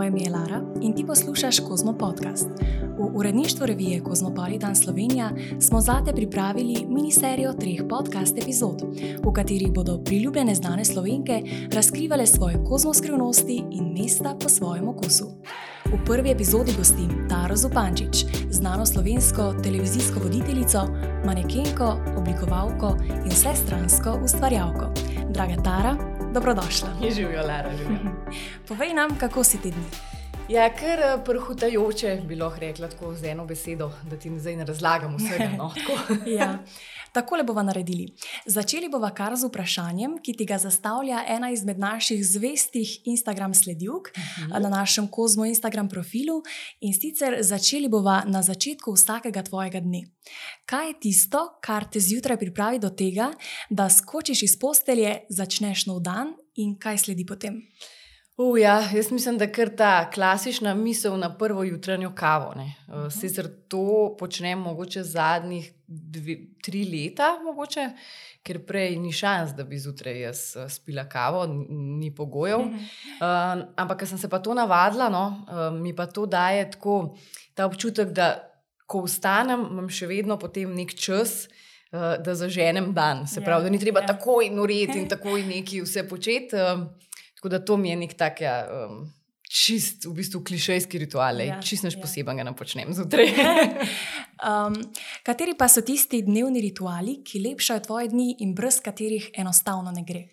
moje ime je Lara in ti poslušaš Kozmo podcast. V uredništvu revije Kozmopolitan Slovenija smo zate pripravili miniserijo treh podcast epizod, v katerih bodo priljubljene znane slovenke razkrivale svoje kozmoskrivnosti in mesta po svojem okusu. V prvi epizodi gostim Taro Zupančič, znano slovensko televizijsko voditeljico, manekenko, oblikovalko in vsestransko ustvarjalko. Draga Tara, Dobrodošla. Živijo, Lara, živijo. Povej nam, kako si ti dni. Ja, ker eh, prhutajoče bi lahko rekla tako z eno besedo, da ti zdaj ne razlagam vsega. No, ja. Takole bomo naredili. Začeli bomo kar z vprašanjem, ki ti ga zastavlja ena izmed naših zvestih Instagram sledilk uh mhm. -huh. na našem Kozmo Instagram profilu. In sicer začeli bomo na začetku vsakega tvojega dne. Kaj je tisto, kar te zjutraj pripravi do tega, da skočiš iz postelje, začneš nov dan in kaj sledi potem? Uh, ja, jaz mislim, da je ta klasična misel na prvo jutranjo kavo. Uh, sicer to počnem mogoče zadnjih dve, tri leta, mogoče, ker prej ni šans, da bi zjutraj jaz uh, spila kavo, ni pogojev. Uh, ampak, ker sem se pa to navadila, no, uh, mi pa to daje tako ta občutek, da ko vstanem, imam še vedno potem nek čas. Da zaženem dan, se pravi, da ni treba ja. takoj noreti in takoj nekaj vse početi. Tako da to mi je nek tak, ja, um, čist, v bistvu, klišejski ritual, ja, čist neč ja. poseben, ga ne počnem zjutraj. um, kateri pa so tisti dnevni rituali, ki lepšajo tvoje dni in brez katerih enostavno ne gre?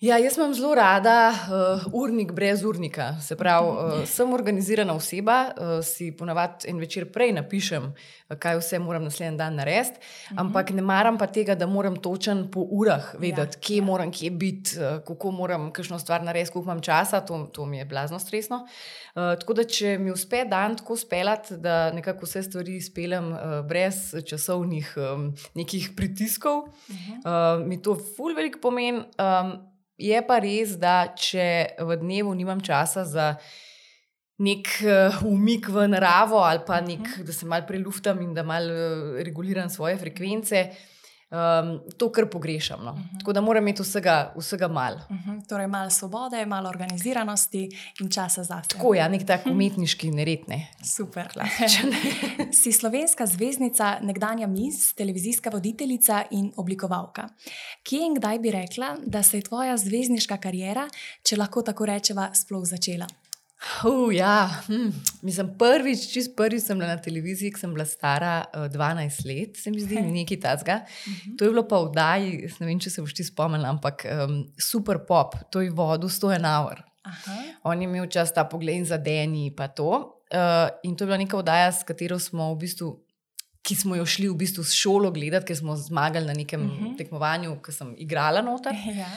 Ja, jaz imam zelo rada uh, urnik brez urnika. Se pravi, uh, sem organizirana oseba, uh, si ponavadi en večer prej napišem, kaj vse moram naslednji dan narediti, mhm. ampak ne maram pa tega, da moram točen po urah vedeti, ja, kje ja. moram, kje biti, uh, kako moram kakšno stvar narediti, koliko imam časa. To, to mi je blazno stresno. Uh, tako da, če mi uspe dan tako speljati, da nekako vse stvari speljem uh, brez časovnih um, nekih pritiskov, uh, mi to ful veliko pomeni. Um, Je pa res, da če v dnevu nimam časa za nek uh, umik v naravo ali pa nek, uh -huh. da se malo preluftam in da malo uh, reguliram svoje frekvence. Um, to, kar pogrešam. No. Uh -huh. Tako da moram imeti vsega, vsega malo. Uh mhm. -huh. Torej, malo svobode, malo organiziranosti in časa za sebe. Tako je, ja, nek tak umetniški nered. Ne. Super, klasičen. si slovenska zvezdnica, nekdanja mis, televizijska voditeljica in oblikovalka. Kje in kdaj bi rekla, da se je tvoja zvezdniška karijera, če lahko tako rečeva, sploh začela? Uh, ja. hm. Mislim, prvič, čist prvič sem bila na televiziji, ko sem bila stara uh, eh, 12 let, se mi zdi, nekaj tazga. Uh mhm. -huh. To je bilo pa v Daji, ne vem, če se boš ti spomnil, ampak um, super pop, to je vodu 100 en hour. On je imel čas ta pogled in zadeni in to. Uh, in to je bila neka oddaja, s katero smo v bistvu. Ki smo jo šli v bistvu s šolo gledati, ker smo zmagali na nekem uh mhm. -huh. tekmovanju, ki sem igrala noter. Ja.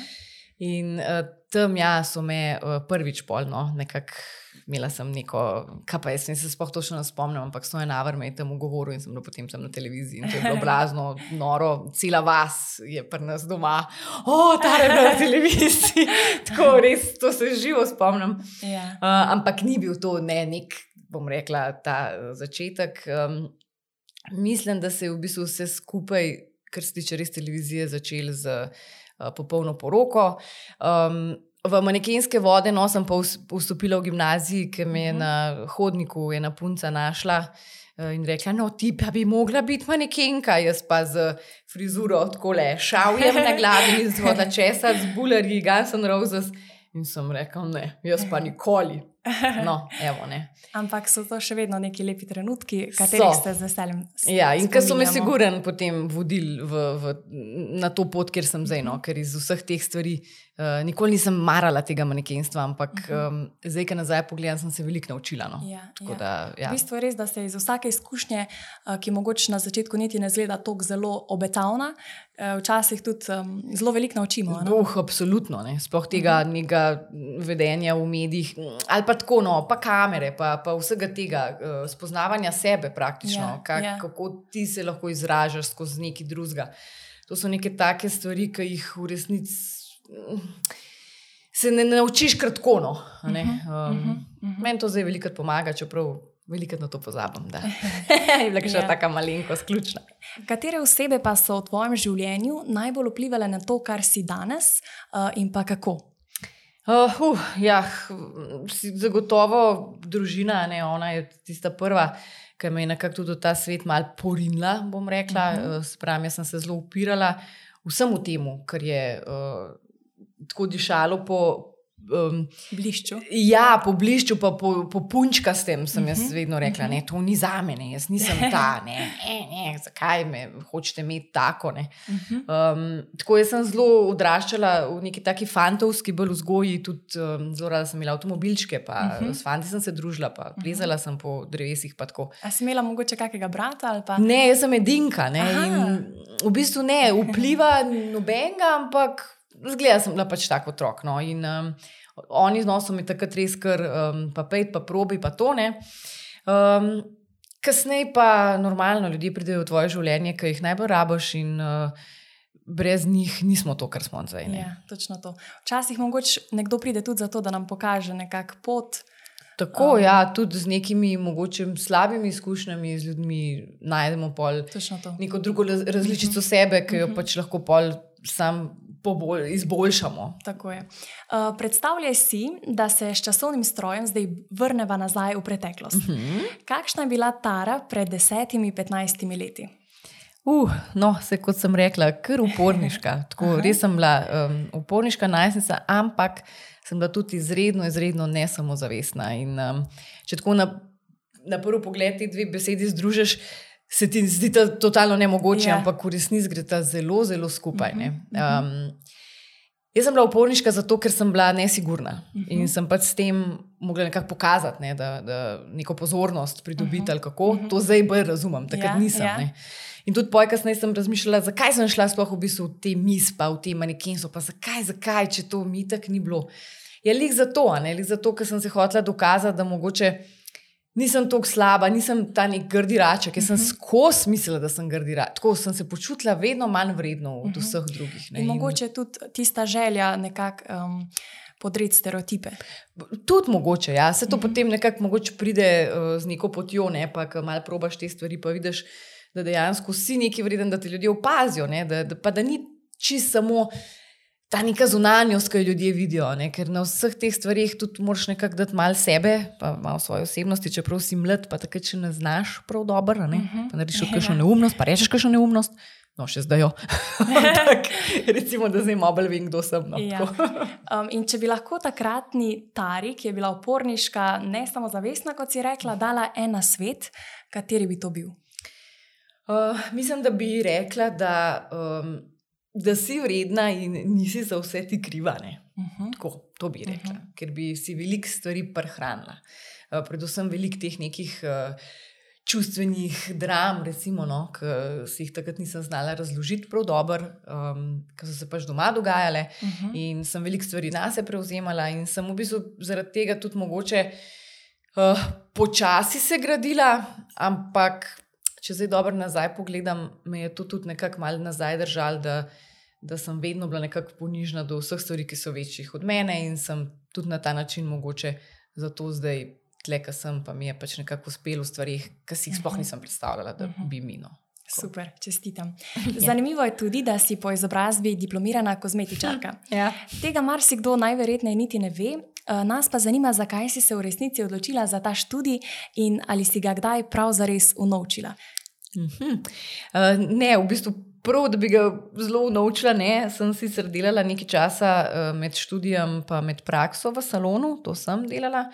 In uh, tam ja, so me uh, prvič polno, nekako imela sem neko, kaj pa jaz se sploh točno ne spomnim, ampak so ena vrme je tam govoril in sem bila potem tam na televiziji in to je bilo blazno, noro, cela vas je pri nas doma, o, ta je bila na televiziji. Tako res, to se živo spomnim. Ja. Uh, ampak ni bil to ne nek, bom rekla, ta začetek. Um, mislim, da se je v bistvu vse skupaj, kar se tiče res televizije, začelo z popolno poroko. Um, v manekenske vode no, sem pa vstopila v gimnaziji, ki me je mhm. na hodniku ena punca našla. In rekla, no, ti pa bi mogla biti manekenka, jaz pa z frizuro tako le, šavjem na glavi, z voda česa, z bulerji, Guns N' Roses. In sem rekel, ne, jaz pa nikoli. No, evo, Ampak so to še vedno neki lepi trenutki, katerih ste z veseljem. Ja, in ki so me siguren potem vodili v, v, na to pot, kjer sem zdaj. No, ker iz vseh teh stvari uh, nikoli nisem marala tega manekenstva, ampak uh -huh. um, zdaj, ki nazaj pogledam, sem se veliko naučila. No. Ja, ja. Da, ja. V bistvu je res, da se iz vsake izkušnje, uh, ki mogoče na začetku niti ne zgleda tako zelo obetavna, uh, včasih tudi um, zelo veliko naučimo. Uh, absolutno, ne. sploh tega uh -huh. vedenja v medijih pa tako, no, pa kamere, pa, pa vsega tega, uh, spoznavanja sebe, praktično, ja, kak. Ja. kako ti se lahko izražaš skozi neki drugega. To so neke take stvari, ki jih v resnici se ne naučiš kratko. No, ne? Um, uh -huh, uh -huh. Meni to zdaj veliko pomaga, čeprav veliko na to pozabim. je bila še ja. tako malenkost, ključna. Katere osebe pa so v tvojem življenju najbolj vplivali na to, kar si danes uh, in pa kako? Uh, uh, ja, zagotovo družina, ne, ona je tista prva, ki me je nekako tudi ta svet mal porinila. Bom rekla, uh -huh. uh, spravo sem se zelo upirala vsemu temu, kar je uh, tako dišalo po, Um, blišču. Ja, po blišču, pa po, po punčka s tem sem jaz uh mhm. -huh. vedno rekla, da to ni za me, jaz nisem ta, ne, ne, ne zakaj me hočete imeti tako. Uh -huh. um, tako jaz sem zelo odraščala v neki taki fantovski bolj vzgoji, tudi um, zelo rada sem imela avtomobilčke, pa uh mhm. -huh. s fanti sem se družila, pa plezala uh -huh. sem po drevesih. A si imela mogoče kakega brata? Ne, jaz sem edinka. Ne, v bistvu ne vpliva nobenega, ampak. Zgleda, sem bila pač tako otrok. No, in um, oni z nosom mi takrat res kar, um, pa pet, pa probi, pa to ne. Um, Kasneje pa normalno ljudje pridejo v tvoje življenje, ki jih najbolj rabiš, in uh, brez njih nismo to, kar smo zdaj. Ja, točno to. Včasih mogoče nekdo pride tudi zato, da nam pokaže nekakšen pot. Tako, um, ja, tudi z nekimi mogoče slabimi izkušnjami z ljudmi najdemo neko drugo različico uh mhm. -huh. sebe, ki jo uh mhm. -huh. pač lahko pol sam pobol, izboljšamo. Tako je. Uh, predstavljaj si, da se s časovnim strojem zdaj vrnemo nazaj v preteklost. Uh mhm. -huh. Kakšna je bila Tara pred desetimi, petnajstimi leti? Uh, no, se kot sem rekla, kar uporniška. Tako, res sem bila um, uporniška najstnica, ampak sem bila tudi izredno, izredno ne samozavestna. In, um, če tako na, na prvi pogled ti dve besedi združiš, se ti zdi to totalno nemogoče, yeah. Ja. ampak v resnici gre ta zelo, zelo skupaj. Mm -hmm. um, jaz sem bila uporniška zato, ker sem bila nesigurna mm -hmm. in sem pač s tem mogla nekako pokazati, ne, da, da neko pozornost pridobiti mm -hmm. ali kako. Mm -hmm. To zdaj bolj razumem, takrat yeah, ja, nisem. Yeah. Ja. In tudi poj, kasneje sem razmišljala, zakaj sem šla sploh v bistvu v te mis, pa v te manekenso, pa zakaj, zakaj, če to mi tako ni bilo. Je lik zato, ne, lik zato, ker sem se hotela dokazati, da mogoče nisem tako slaba, nisem ta nek grdi raček, jaz sem uh mhm. -huh. skozi mislila, da sem grdi raček. Tako sem se počutila vedno manj vredno od uh mhm. -huh. vseh drugih. Ne? In mogoče je tudi tista želja nekako. Um, Podreti stereotipe. Tudi mogoče, ja. se to mm -hmm. potem nekako pride uh, z neko potjo, ne? pa ko malo probaš te stvari, pa vidiš, da dejansko si neki vreden, da te ljudje opazijo, da, da, da ni čisto samo ta neka zunanjost, ki jo ljudje vidijo. Ne? Ker na vseh teh stvarih tudi moraš nekako dati malo sebe, pa malo svoje osebnosti, čeprav si mlad, pa takrat, če ne znaš prav dobro, ne? uh mhm. -huh. pa narediš kakšno neumnost, pa rečeš kakšno neumnost. No, še zdaj. Recimo, da zdaj malo vem, kdo sem. No. Ja. Um, če bi lahko takratni Tari, ki je bila uporniška, ne samo zavestna, kot si rekla, dala en svet, kateri bi to bil? Uh, mislim, da bi rekla, da um, da si vredna in nisi za vse ti kriva. Uh mhm. -huh. Tako, to bi rekla, uh mhm. -huh. ker bi si veliko stvari prehranila. Uh, predvsem veliko teh nekih uh, čustvenih dram, recimo, no, ki si jih takrat nisem znala razložiti prav dobro, um, ki so se pač doma dogajale. Uh mhm. -huh. In sem veliko stvari na sebe prevzemala, in sem v bistvu zaradi tega tudi mogoče uh, počasi se gradila, ampak če zdaj dobro nazaj pogledam, me je to tudi nekako malo nazaj držalo, da, da sem vedno bila nekako ponižna do vseh stvari, ki so večjih od mene in sem tudi na ta način mogoče zato zdaj tle, ki sem, pa mi je pač nekako uspelo v stvarih, ki si jih sploh mhm. nisem predstavljala, da mhm. bi minilo. Super, čestitam. Ja. Zanimivo je tudi, da si po izobrazbi diplomirana kozmetičarka. Ja. Tega marsikdo najverjetneje niti ne ve. Eh, nas pa zanima, zakaj si se v resnici odločila za ta študij in ali si ga kdaj prav zares unovčila. Mhm. Uh, ne, v bistvu prav, da bi ga zelo naučila. Ne, sem sicer delala nekaj časa uh, med študijem in med prakso v salonu, to sem delala.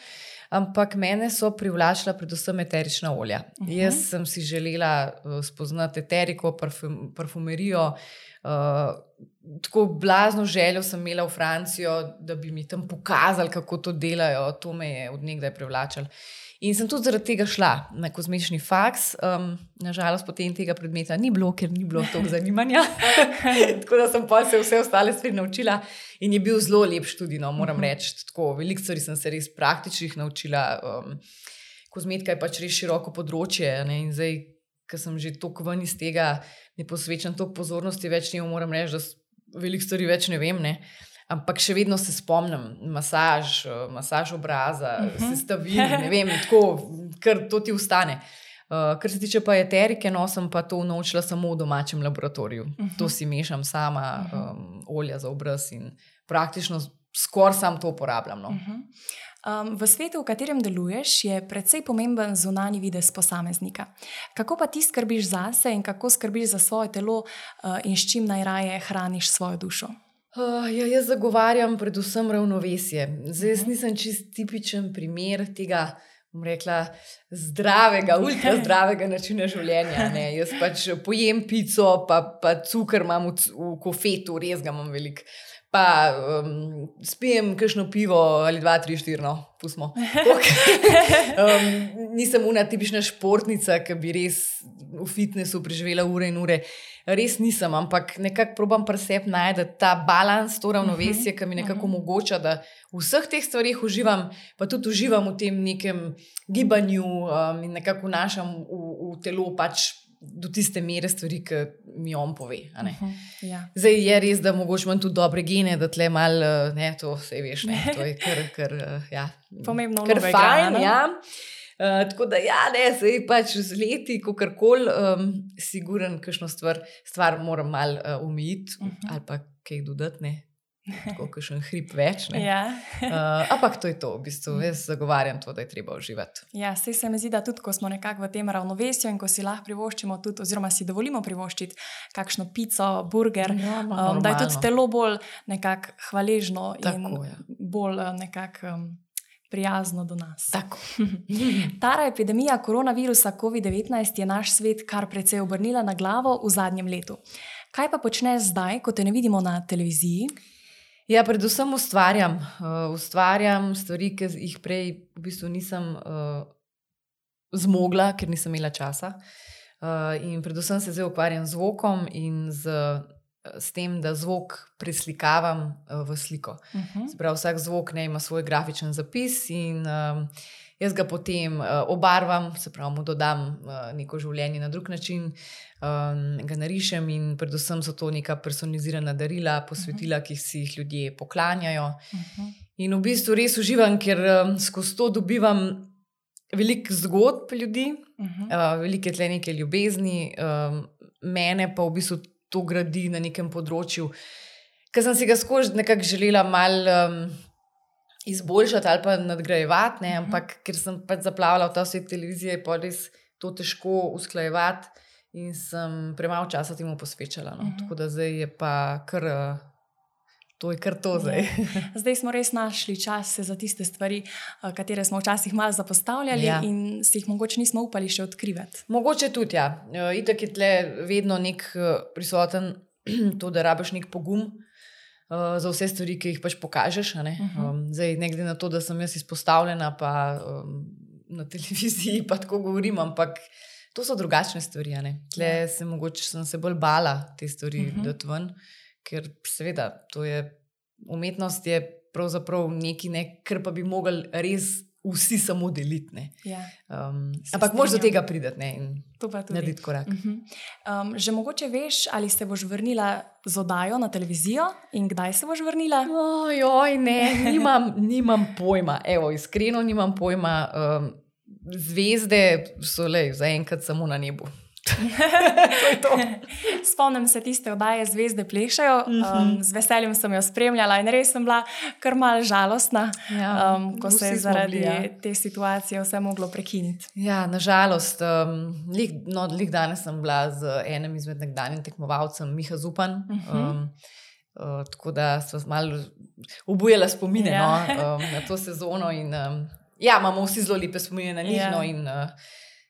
Ampak mene so privlačila predvsem eterična olja. Uh mhm. -huh. Jaz sem si želela uh, spoznati eteriko, parfum, parfumerijo. Uh, tako blazno željo sem imela v Francijo, da bi mi tam pokazali, kako to delajo. To me je odnegdaj privlačilo. In sem tudi zaradi tega šla na kozmetični faks. Um, nažalost, potem tega predmeta ni bilo, ker ni bilo toliko zanimanja. tako da sem pa se vse ostale stvari naučila in je bil zelo lep študij. No, moram mhm. reči, tako veliko stvari sem se res praktičnih naučila. Um, kozmetika je pač res široko področje. Ne, in zdaj, ker sem že toliko ven iz tega, ne posvečam toliko pozornosti več, ne moram reči, da veliko stvari več ne vem. Ne. Ampak še vedno se spomnim masaž, eh, masaž obraza, uh mhm. -huh. sestavin, ne vem, tako, ker to ti ustane. Uh, kar se tiče pa eterike, no, sem pa to naučila samo v domačem laboratoriju. Uh -huh. To si mešam sama, uh -huh. um, olja za obraz in praktično skoraj sam to uporabljam. No. Uh -huh. Um, v svetu, v katerem deluješ, je predvsej pomemben zunani videz posameznika. Kako pa ti skrbiš zase in kako skrbiš za svoje telo uh, in s čim najraje hraniš svojo dušo? Uh, ja, jaz zagovarjam predvsem ravnovesje. Zdaj, jaz nisem čist tipičen primer tega. Rekla, zdravega, ultra zdravega načina življenja. Ne. Jaz pač pojem pico, pa, pa cukor imam v, v kofetu, res ga imam veliko pa um, spijem kakšno pivo ali dva, tri, štiri, no, pustimo. um, nisem una tipična športnica, ki bi res v fitnessu preživela ure in ure. Res nisem, ampak nekako probujem preseb najti ta balans, to ravnovesje, ki mi nekako omogoča, da v vseh teh stvarih uživam, pa tudi uživam v tem nekem gibanju um, in nekako vnašam v, v telo pač do tiste mere stvari, ki mi on pove. Uh mhm, -huh, ja. Zdaj je res, da mogoče imam tudi dobre gene, da tle mal, eh, ne, to vse veš, ne, to je kar, kar eh, ja. pomembno. Kar fajn, ja. Uh, tako da, ja, ne, zdaj pač z leti, ko kar koli, um, siguren, kakšno stvar, stvar moram malo uh, umiti uh mhm. -huh. ali pa kaj dodati kot še en hrib več. Ja. uh, ampak to je to, v bistvu. jaz zagovarjam to, da je treba uživati. Ja, se, se mi zdi, da tudi ko smo nekako v tem ravnovesju in ko si lahko privoščimo, tudi, oziroma si dovolimo privoščiti kakšno pico, burger, ja, um, da je tudi telo bolj hvaležno Tako, in ja. bolj uh, nekako. Um, Prijazno do nas. Ta epidemija koronavirusa COVID-19 je naš svet kar precej obrnila na glavo v zadnjem letu. Kaj pa počneš zdaj, ko te ne vidimo na televiziji? Ja, predvsem ustvarjam. Uh, ustvarjam stvari, ki jih prej v bistvu nisem uh, zmogla, ker nisem imela časa. Uh, in predvsem se zdaj ukvarjam z zvokom in z, z tem, da zvok preslikavam uh, v sliko. Uh mhm. -huh. Sprav, vsak zvok ne, ima svoj grafičen zapis in uh, jaz ga potem uh, obarvam, se pravi, mu dodam uh, neko življenje na drug način um, ga narišem in predvsem so to neka personalizirana darila, posvetila, uh -huh. ki si jih ljudje poklanjajo. Uh -huh. In v bistvu res uživam, ker um, skozi to dobivam veliko zgodb ljudi, uh -huh. uh, veliko tle neke ljubezni, um, mene pa v bistvu to gradi na nekem področju, ki sem si ga skozi nekako želela malo. Um, Izboljšati ali pa nadgrajevati, uh -huh. ampak ker sem pač zaplavila v ta svet televizije, je pa res to težko usklajevati in sem premalo časa temu posvečala. No. Mhm. -huh. Tako da zdaj je pa kar. Uh, To je kar to zdaj. Ja. Zdaj smo res našli čas za tiste stvari, eh, katere smo včasih malo zapostavljali ja. in si jih mogoče nismo upali še odkrivati. Mogoče tudi, ja. Eh, itak je tle vedno nek prisoten, to, da rabiš nek pogum uh, za vse stvari, ki jih pač pokažeš. Ne? Uh -huh. um, zdaj, ne glede na to, da sem jaz izpostavljena pa, um, na televiziji, pa tako govorim, ampak to so drugačne stvari. Tle ja. se mogoče sem se bolj bala te stvari, uh -huh. da ven, ker seveda to je umetnost, je pravzaprav nekaj, ne, kar pa bi mogli res. Vsi samo delitne. Ja, um, ampak moraš do tega priti in narediti korak. Uh -huh. um, že mogoče veš, ali se boš vrnila z oddajo na televizijo in kdaj se boš vrnila? Ojoj, ne, nimam, nimam pojma. Evo, iskreno nimam pojma. Um, zvezde so le zaenkrat samo na nebu. to to. Spomnim se tiste oddaje Zvezde plešajo, um, mhm. z veseljem sem jo spremljala in res sem bila kar mal žalostna, ja, um, ko se je zaradi bili, ja. te situacije vse moglo prekiniti. Ja, nažalost, um, lik, no, lik danes sem bila z enim izmed nekdanjih tekmovalcev, Miha Zupan. Uh -huh. um, Uh, tako da so malo obujala spomine ja. no, um, na to sezono. In, um, Ja, imamo vsi zelo lepe spomine na njih. Yeah. No, in, uh,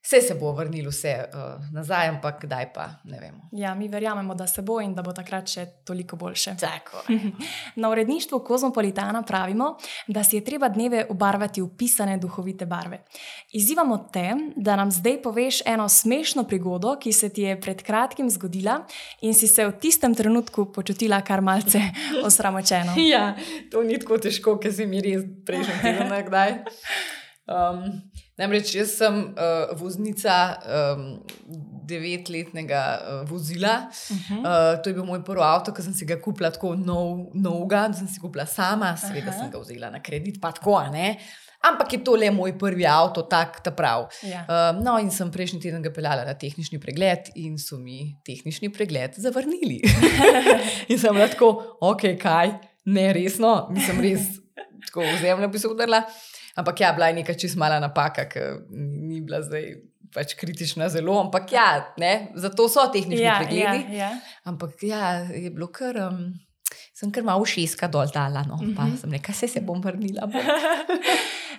Vse se bo vrnilo, vse uh, nazaj, ampak kdaj pa ne vemo. Ja, mi verjamemo, da se bo in da bo takrat še toliko boljše. Tako. Na uredništvu Kozmopolitana pravimo, da si je treba dneve obarvati v pisane duhovite barve. Izzivamo te, da nam zdaj poveš eno smešno prigodo, ki se ti je pred kratkim zgodila in si se v tistem trenutku počutila kar malce osramočeno. ja, to ni tako težko, ker si mi res prejšnji teden nekdaj. Um, Namreč jaz sem uh, voznica um, devetletnega uh, vozila. Uh -huh. uh, to je bil moj prvi avto, ki sem si ga kupila tako nov, novega, da sem si kupila sama, seveda sem ga vzela na kredit, pa tako ne. Ampak je to le moj prvi avto, tak ta prav. Ja. Uh, no, in sem prejšnji teden ga peljala na tehnični pregled, in so mi tehnični pregled zavrnili. in sem lahko, ok, kaj ne resno, nisem res tako v zemljo bi se udarila. Ampak ja, bila je neka čist mala napaka, ki ni bila zdaj pač kritična zelo, ampak ja, ne, zato so tehnični Ja, pregledi. ja, ja. Ampak ja, je bilo kar. Um, sem kar malo šeska dol dala, no, mm -hmm. pa sem rekla, se, se bom vrnila. Bom.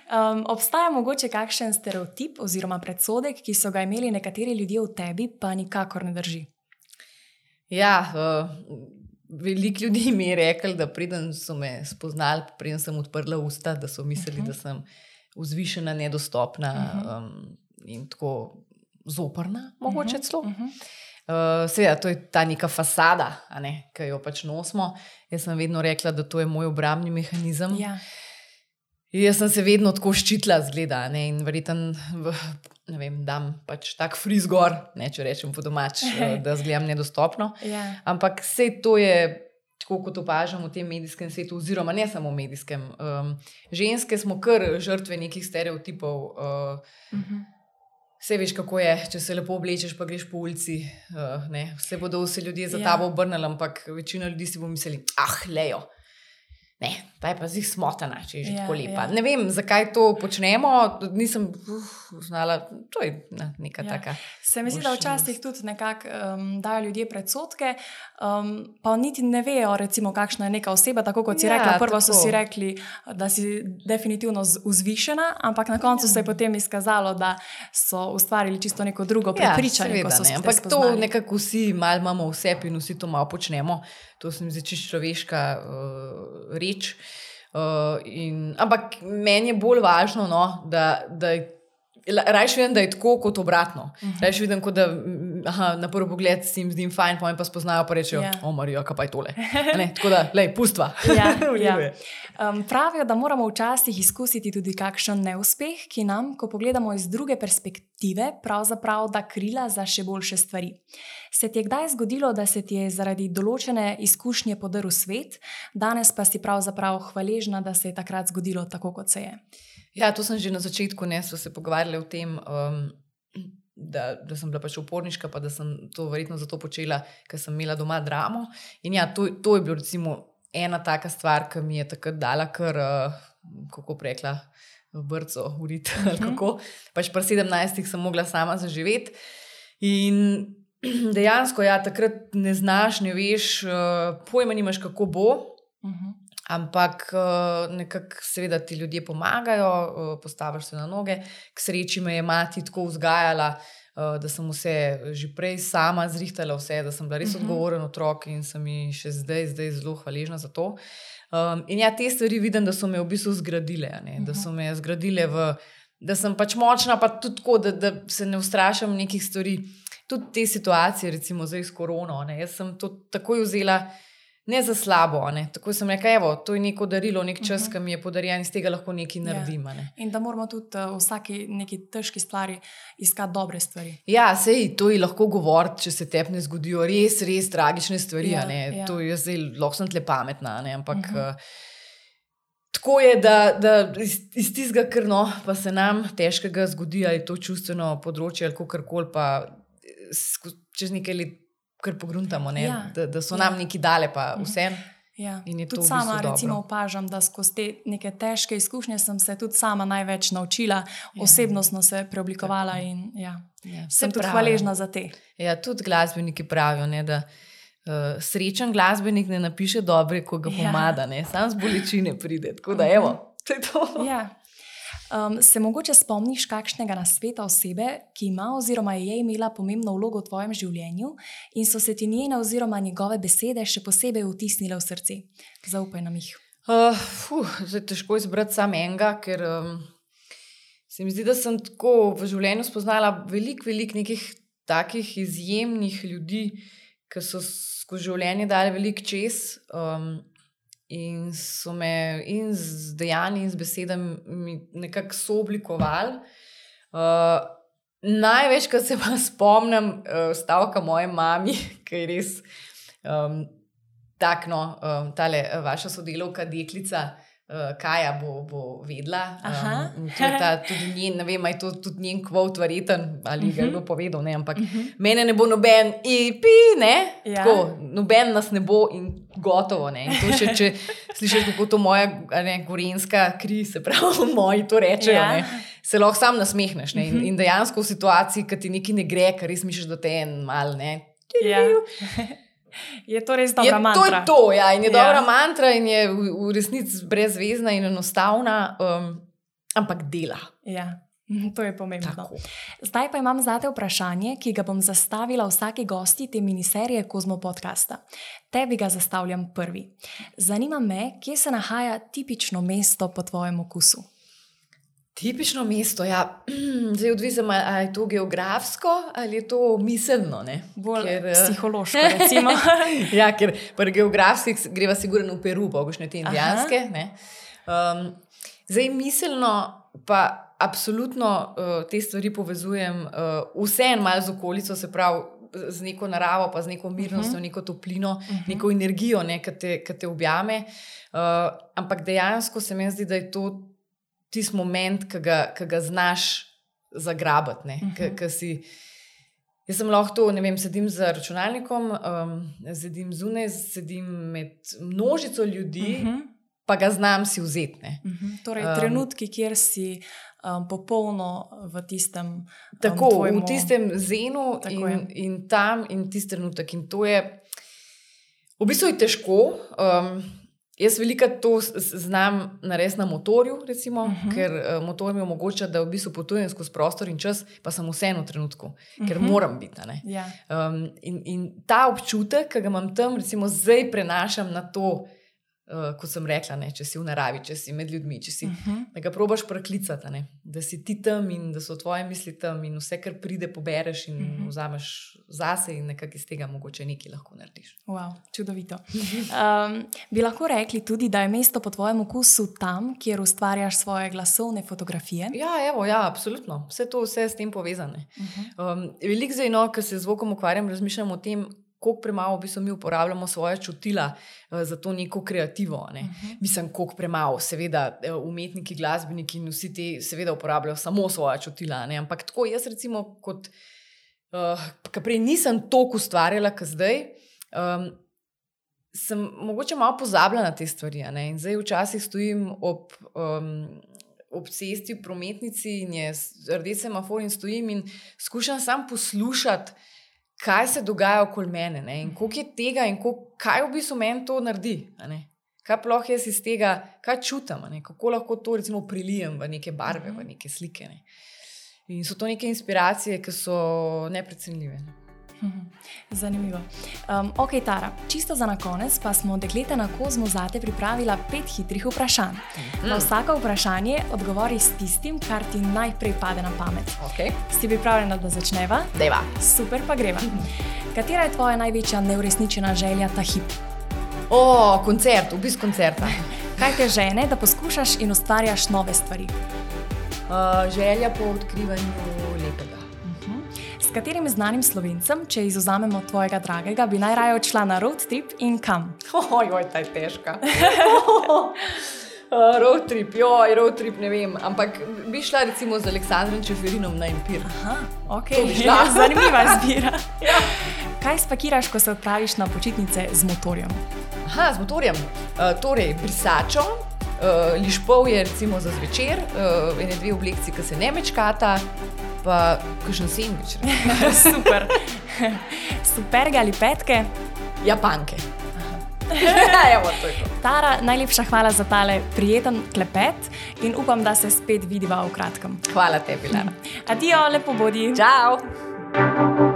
Um, obstaja mogoče kakšen stereotip oziroma predsodek, ki so ga imeli nekateri ljudje v tebi, pa nikakor ne drži. Ja, uh, veliko ljudi mi je rekel, da preden so me spoznali, preden sem odprla usta, da so mislili, uh -huh. da sem vzvišena, nedostopna uh -huh. um, in tako zoprna, mogoče uh -huh. celo. Uh -huh. Uh, Seveda, to je ta neka fasada, ne, ki jo pač nosimo. Jaz sem vedno rekla, da to je moj obrambni mehanizem. Ja. Jaz sem se vedno tako ščitila, zgleda, ne, in verjetno v- ne vem, dam pač tak friz gor, ne, če rečem po domač, eh, da zgledam nedostopno. Ja. Ampak vse to je. Tako kot opažam v tem medijskem svetu, oziroma ne samo v medijskem. Um, ženske smo kar žrtve nekih stereotipov. Uh, Uh -huh. Vse veš, kako je, če se lepo oblečeš, pa greš po ulici. Uh, ne, vse bodo vsi ljudje za ja. tabo obrnili, ampak večina ljudi si bo mislili, ah, lejo. Ne, ta je pa zih smotana, če je že Ja, ja, tako lepa. ja. Ja. Ne vem, zakaj to počnemo, nisem uh, znala. To je ne, neka Ja. ja. taka. Se mi zdi, da včasih tudi nekako um, dajo ljudje predsotke, um, pa niti ne vejo, recimo, kakšna je neka oseba. Tako kot si Ja, rekla, prvo so tako. si rekli, da si definitivno vzvišena, ampak na koncu se je potem izkazalo, da so ustvarili čisto neko drugo prepričanje. ko so Ja, seveda, se ne, ampak to spoznali. nekako vsi malo imamo v sebi in vsi to malo počnemo. To se mi zdi čisto človeška uh, reč. Uh, in, ampak meni je bolj važno, no, da, da. Rajš vidim, da je tako kot obratno. Uh Mhm. -huh. Rajš vidim, kot da aha, na prvi pogled si jim zdim fajn, pojem pa spoznajo, pa rečejo: Ja. yeah. O, Marijo, kaj pa je tole. Ne, tako da, lej, pustva. Ja, V redu ja. je. Um, pravijo, da moramo včasih izkusiti tudi kakšen neuspeh, ki nam, ko pogledamo iz druge perspektive, pravzaprav da krila za še boljše stvari. Se ti je kdaj zgodilo, da se ti je zaradi določene izkušnje podrl svet, danes pa si pravzaprav hvaležna, da se je takrat zgodilo tako, kot se je? Ja, to sem že na začetku, ne smo se pogovarjali o tem, um, da, da sem bila pač uporniška, pa da sem to verjetno zato počela, ker sem imela doma dramo. In ja, to, to je bilo recimo ena taka stvar, ki mi je takrat dala, kar, uh, kako rekla, brco, urit. ali kako. Pač pri 17 sem mogla sama zaživeti. In dejansko, ja, takrat ne znaš, ne veš, uh, pojma nimaš, kako bo. Uh -huh. Ampak eh, nekako, seveda, ti ljudje pomagajo, eh, postaviš se na noge. K sreči me je mati tako vzgajala, eh, da sem vse že prej sama zrihtala, vse, da sem bila res Mhm. odgovoren otrok in sem ji še zdaj, zdaj zelo hvaležna za to. Um, in ja, te stvari vidim, da so me v bistvu zgradile, ne, da so me zgradile v. Da sem pač močna, pa tudi tako, da, da se ne ustrašam nekih stvari. Tudi te situacije, recimo zdaj s korono. Ne, jaz sem to takoj vzela ne za slabo. Ne. Tako sem rekla, evo, to je neko darilo, nek čas, uh -huh. ki mi je podarjen iz tega lahko nekaj Ja. naredim. a Ne. In da moramo tudi uh, v vsaki neki težki stvari iskati dobre stvari. Ja, sej to je lahko govoriti, če se tebi ne zgodijo res, res tragične stvari. Ja, Ja, ja. ja. To je zdaj lahko sem tle pametna, ne, ampak. Uh Mhm. -huh. Tako je, da, da iz, iz tistega, kar no, pa se nam težkega zgodi, ali je to čustveno področje, ali kako koli, pa sko- čez nekaj let kar pogruntamo, ne, Ja, da, da so ja. nam neki dale, pa Mhm. vse. Ja. Tudi v sama, bistvu dobro. recimo, opažam, da skozi te neke težke izkušnje sem se tudi sama največ naučila, Ja. osebnostno se preoblikovala in ja, Ja, sem tudi pravijo. hvaležna za te. Ja, tudi glasbeniki pravijo, ne, da uh, srečen glasbenik ne napiše dobre, ko ga Ja. pomada, ja. sam z bolečine pride. Tako da, evo, to je to. Ja. Um, se mogoče spomniš kakšnega nasveta osebe, ki ima oziroma je imela pomembno vlogo v tvojem življenju in so se ti njene oziroma njegove besede še posebej vtisnile v srce? Zaupaj nam jih. Uh, fuh, zdaj težko izbrati samo enega, ker um, se mi zdi, da sem tako v življenju spoznala veliko, veliko nekih takih izjemnih ljudi, ki so skozi življenje dali veliko čez. Um, In so me in z dejanji, in z besedami nekako sooblikovali. Uh, največ, kar se pa spomnim, uh, stavka moje mami, ki je res um, takno, um, tale uh, vaša sodelovka, deklica. Uh, Kaja bo, bo vedela. Aha. Um, to ta, tudi njen, ne vem, je to tudi njen kvot verjeten ali ga je kdo povedal. Ne, ampak mene ne bo noben, ipi, ne. Ja. Tako, noben nas ne bo in gotovo. Ne. In to še, če slišiš, kako to moja ne, gorenska kri, se pravi, moji to rečejo. Ja. Ja. Se lahko sam nasmehneš. Ne, in, in dejansko v situaciji, ki ti nekaj ne gre, ker res misliš, da te en mal. Ne, Ja. Je to res Je, dobra to je mantra? to, ja, in je ja. dobra mantra, in je v, v resnici brezvezna in enostavna, um, ampak dela. Ja. To je pomembno. Tako. Zdaj pa imam za te vprašanje, ki ga bom zastavila vsaki gosti te miniserije Kozmo podcasta. Tebi ga zastavljam prvi. Zanima me, kje se nahaja tipično mesto po tvojem okusu. Tipično mesto, ja. zdaj odvisno, ali je to geografsko ali je to miselno. ne. Bolj Ker, eh, psihološko, recimo. ja, ker pri geografskih greva sigurno v Peru, pa boš ne te indijanske. Ne? Um, zdaj miselno pa absolutno uh, te stvari povezujem uh, vseeno malo z okolico, se pravi z neko naravo, pa z neko mirnostjo, uh -huh. neko toplino, uh -huh. neko energijo, ne, ki te, ki te objame. Uh, ampak dejansko se mi zdi, da je to tisti moment, ki ga, ki ga znaš zagrabati. ne, Mhm. ki- ki si- Jaz sem lahko to, ne vem, sedim za računalnikom, um, sedim zunaj, sedim med množico ljudi, uh -huh. Pa ga znam si vzeti. ne. mhm. Torej, Um, trenutki, kjer si um, popolno v tistem. Um, Tako, tvojemu- v tistem zenu Tako je. in, in tam, in tisti trenutek. In to je, v bistvu je težko. Um, jaz veliko to znam narediti na motorju, recimo, uh Mhm. -huh. ker uh, motor mi omogoča, da v bistvu potujem skozi prostor in čas, pa sem vseeno v trenutku, uh -huh. ker Mhm. moram biti. Ja. Um, in, in ta občutek, ki ga imam tam, recimo, zdaj prenašam na to, uh, kot sem rekla, ne, če si v naravi, če si med ljudmi, če si, uh Mhm. -huh. da ga probaš preklicati, ne, da si ti tam in da so tvoje misli tam in vse, kar pride, pobereš in uh Mhm. -huh. vzameš zase in nekako iz tega mogoče nekaj lahko narediš. Wow, čudovito. Um, bi lahko rekli tudi, da je mesto po tvojem okusu tam, kjer ustvarjaš svoje glasovne fotografije? Ja, evo, ja, absolutno. Vse to vse je s tem povezane. Uh -huh. Um, Veliko zdaj, no, ko se z zvokom ukvarjam, razmišljam o tem, koliko premalo v bistvu mi uporabljamo svoje čutila uh, za to neko kreativo. Ne? Uh -huh. Mislim, koliko premalo, seveda, eh, umetniki, glasbeniki in vsi ti, seveda, uporabljajo samo svoje čutila. Ne? Ampak tako jaz, recimo, kot uh, prej nisem toliko ustvarjala, kot zdaj. Um, Sem mogoče malo pozabila na te stvari. ne. In zdaj včasih stojim ob, um, ob cesti, v prometnici in je rdeč semafor in stojim in skušam sam poslušati, kaj se dogaja okoli mene ne, in koliko je tega, in koliko, kaj v bistvu meni to naredi. Kaj ploh jaz iz tega, kaj čutim, kako lahko to recimo prilijem v neke barve, v neke slike. Ne. In so to neke inspiracije, ki so neprecenljive. Ne. Mhm. Zanimivo. Um, ok, Tara, čisto za na konec pa smo dekleta na kozmu zate pripravila pet hitrih vprašanj. Na vsako vprašanje odgovori s tistim, kar ti najprej pade na pamet. Okay. Si pripravljena, da začneva? Deva. Super, pa greva. Katera je tvoja največja neuresničena želja ta hip? O, koncert, obisk koncerta. Kaj te žene, da poskušaš in ustvarjaš nove stvari? Uh, želja po odkrivanju. S katerim znanim slovencem, če izuzamemo tvojega dragega, bi najraje odšla na road trip in kam? Ojoj, ta je težka. Uh, road trip, joj, road trip, ne vem. Ampak bi šla recimo z Aleksandrom Čeferinom na Empir. Aha, ok, To bi šla. zanimiva izbira. Kaj spakiraš, ko se odpraviš na počitnice z motorjem? Aha, z motorjem. Uh, torej, brisačo, uh, lišpov je recimo za zvečer, uh, ene dve oblekci, ki se ne mečkata, pa kakšen sendvič. Super. Superge ali petke? Japanke. Evo, je to. Tara, najlepša hvala za tale prijeten klepet in upam, da se spet vidiva v kratkem. Hvala tebi, Lara. Adijo, lepo bodi. Čau!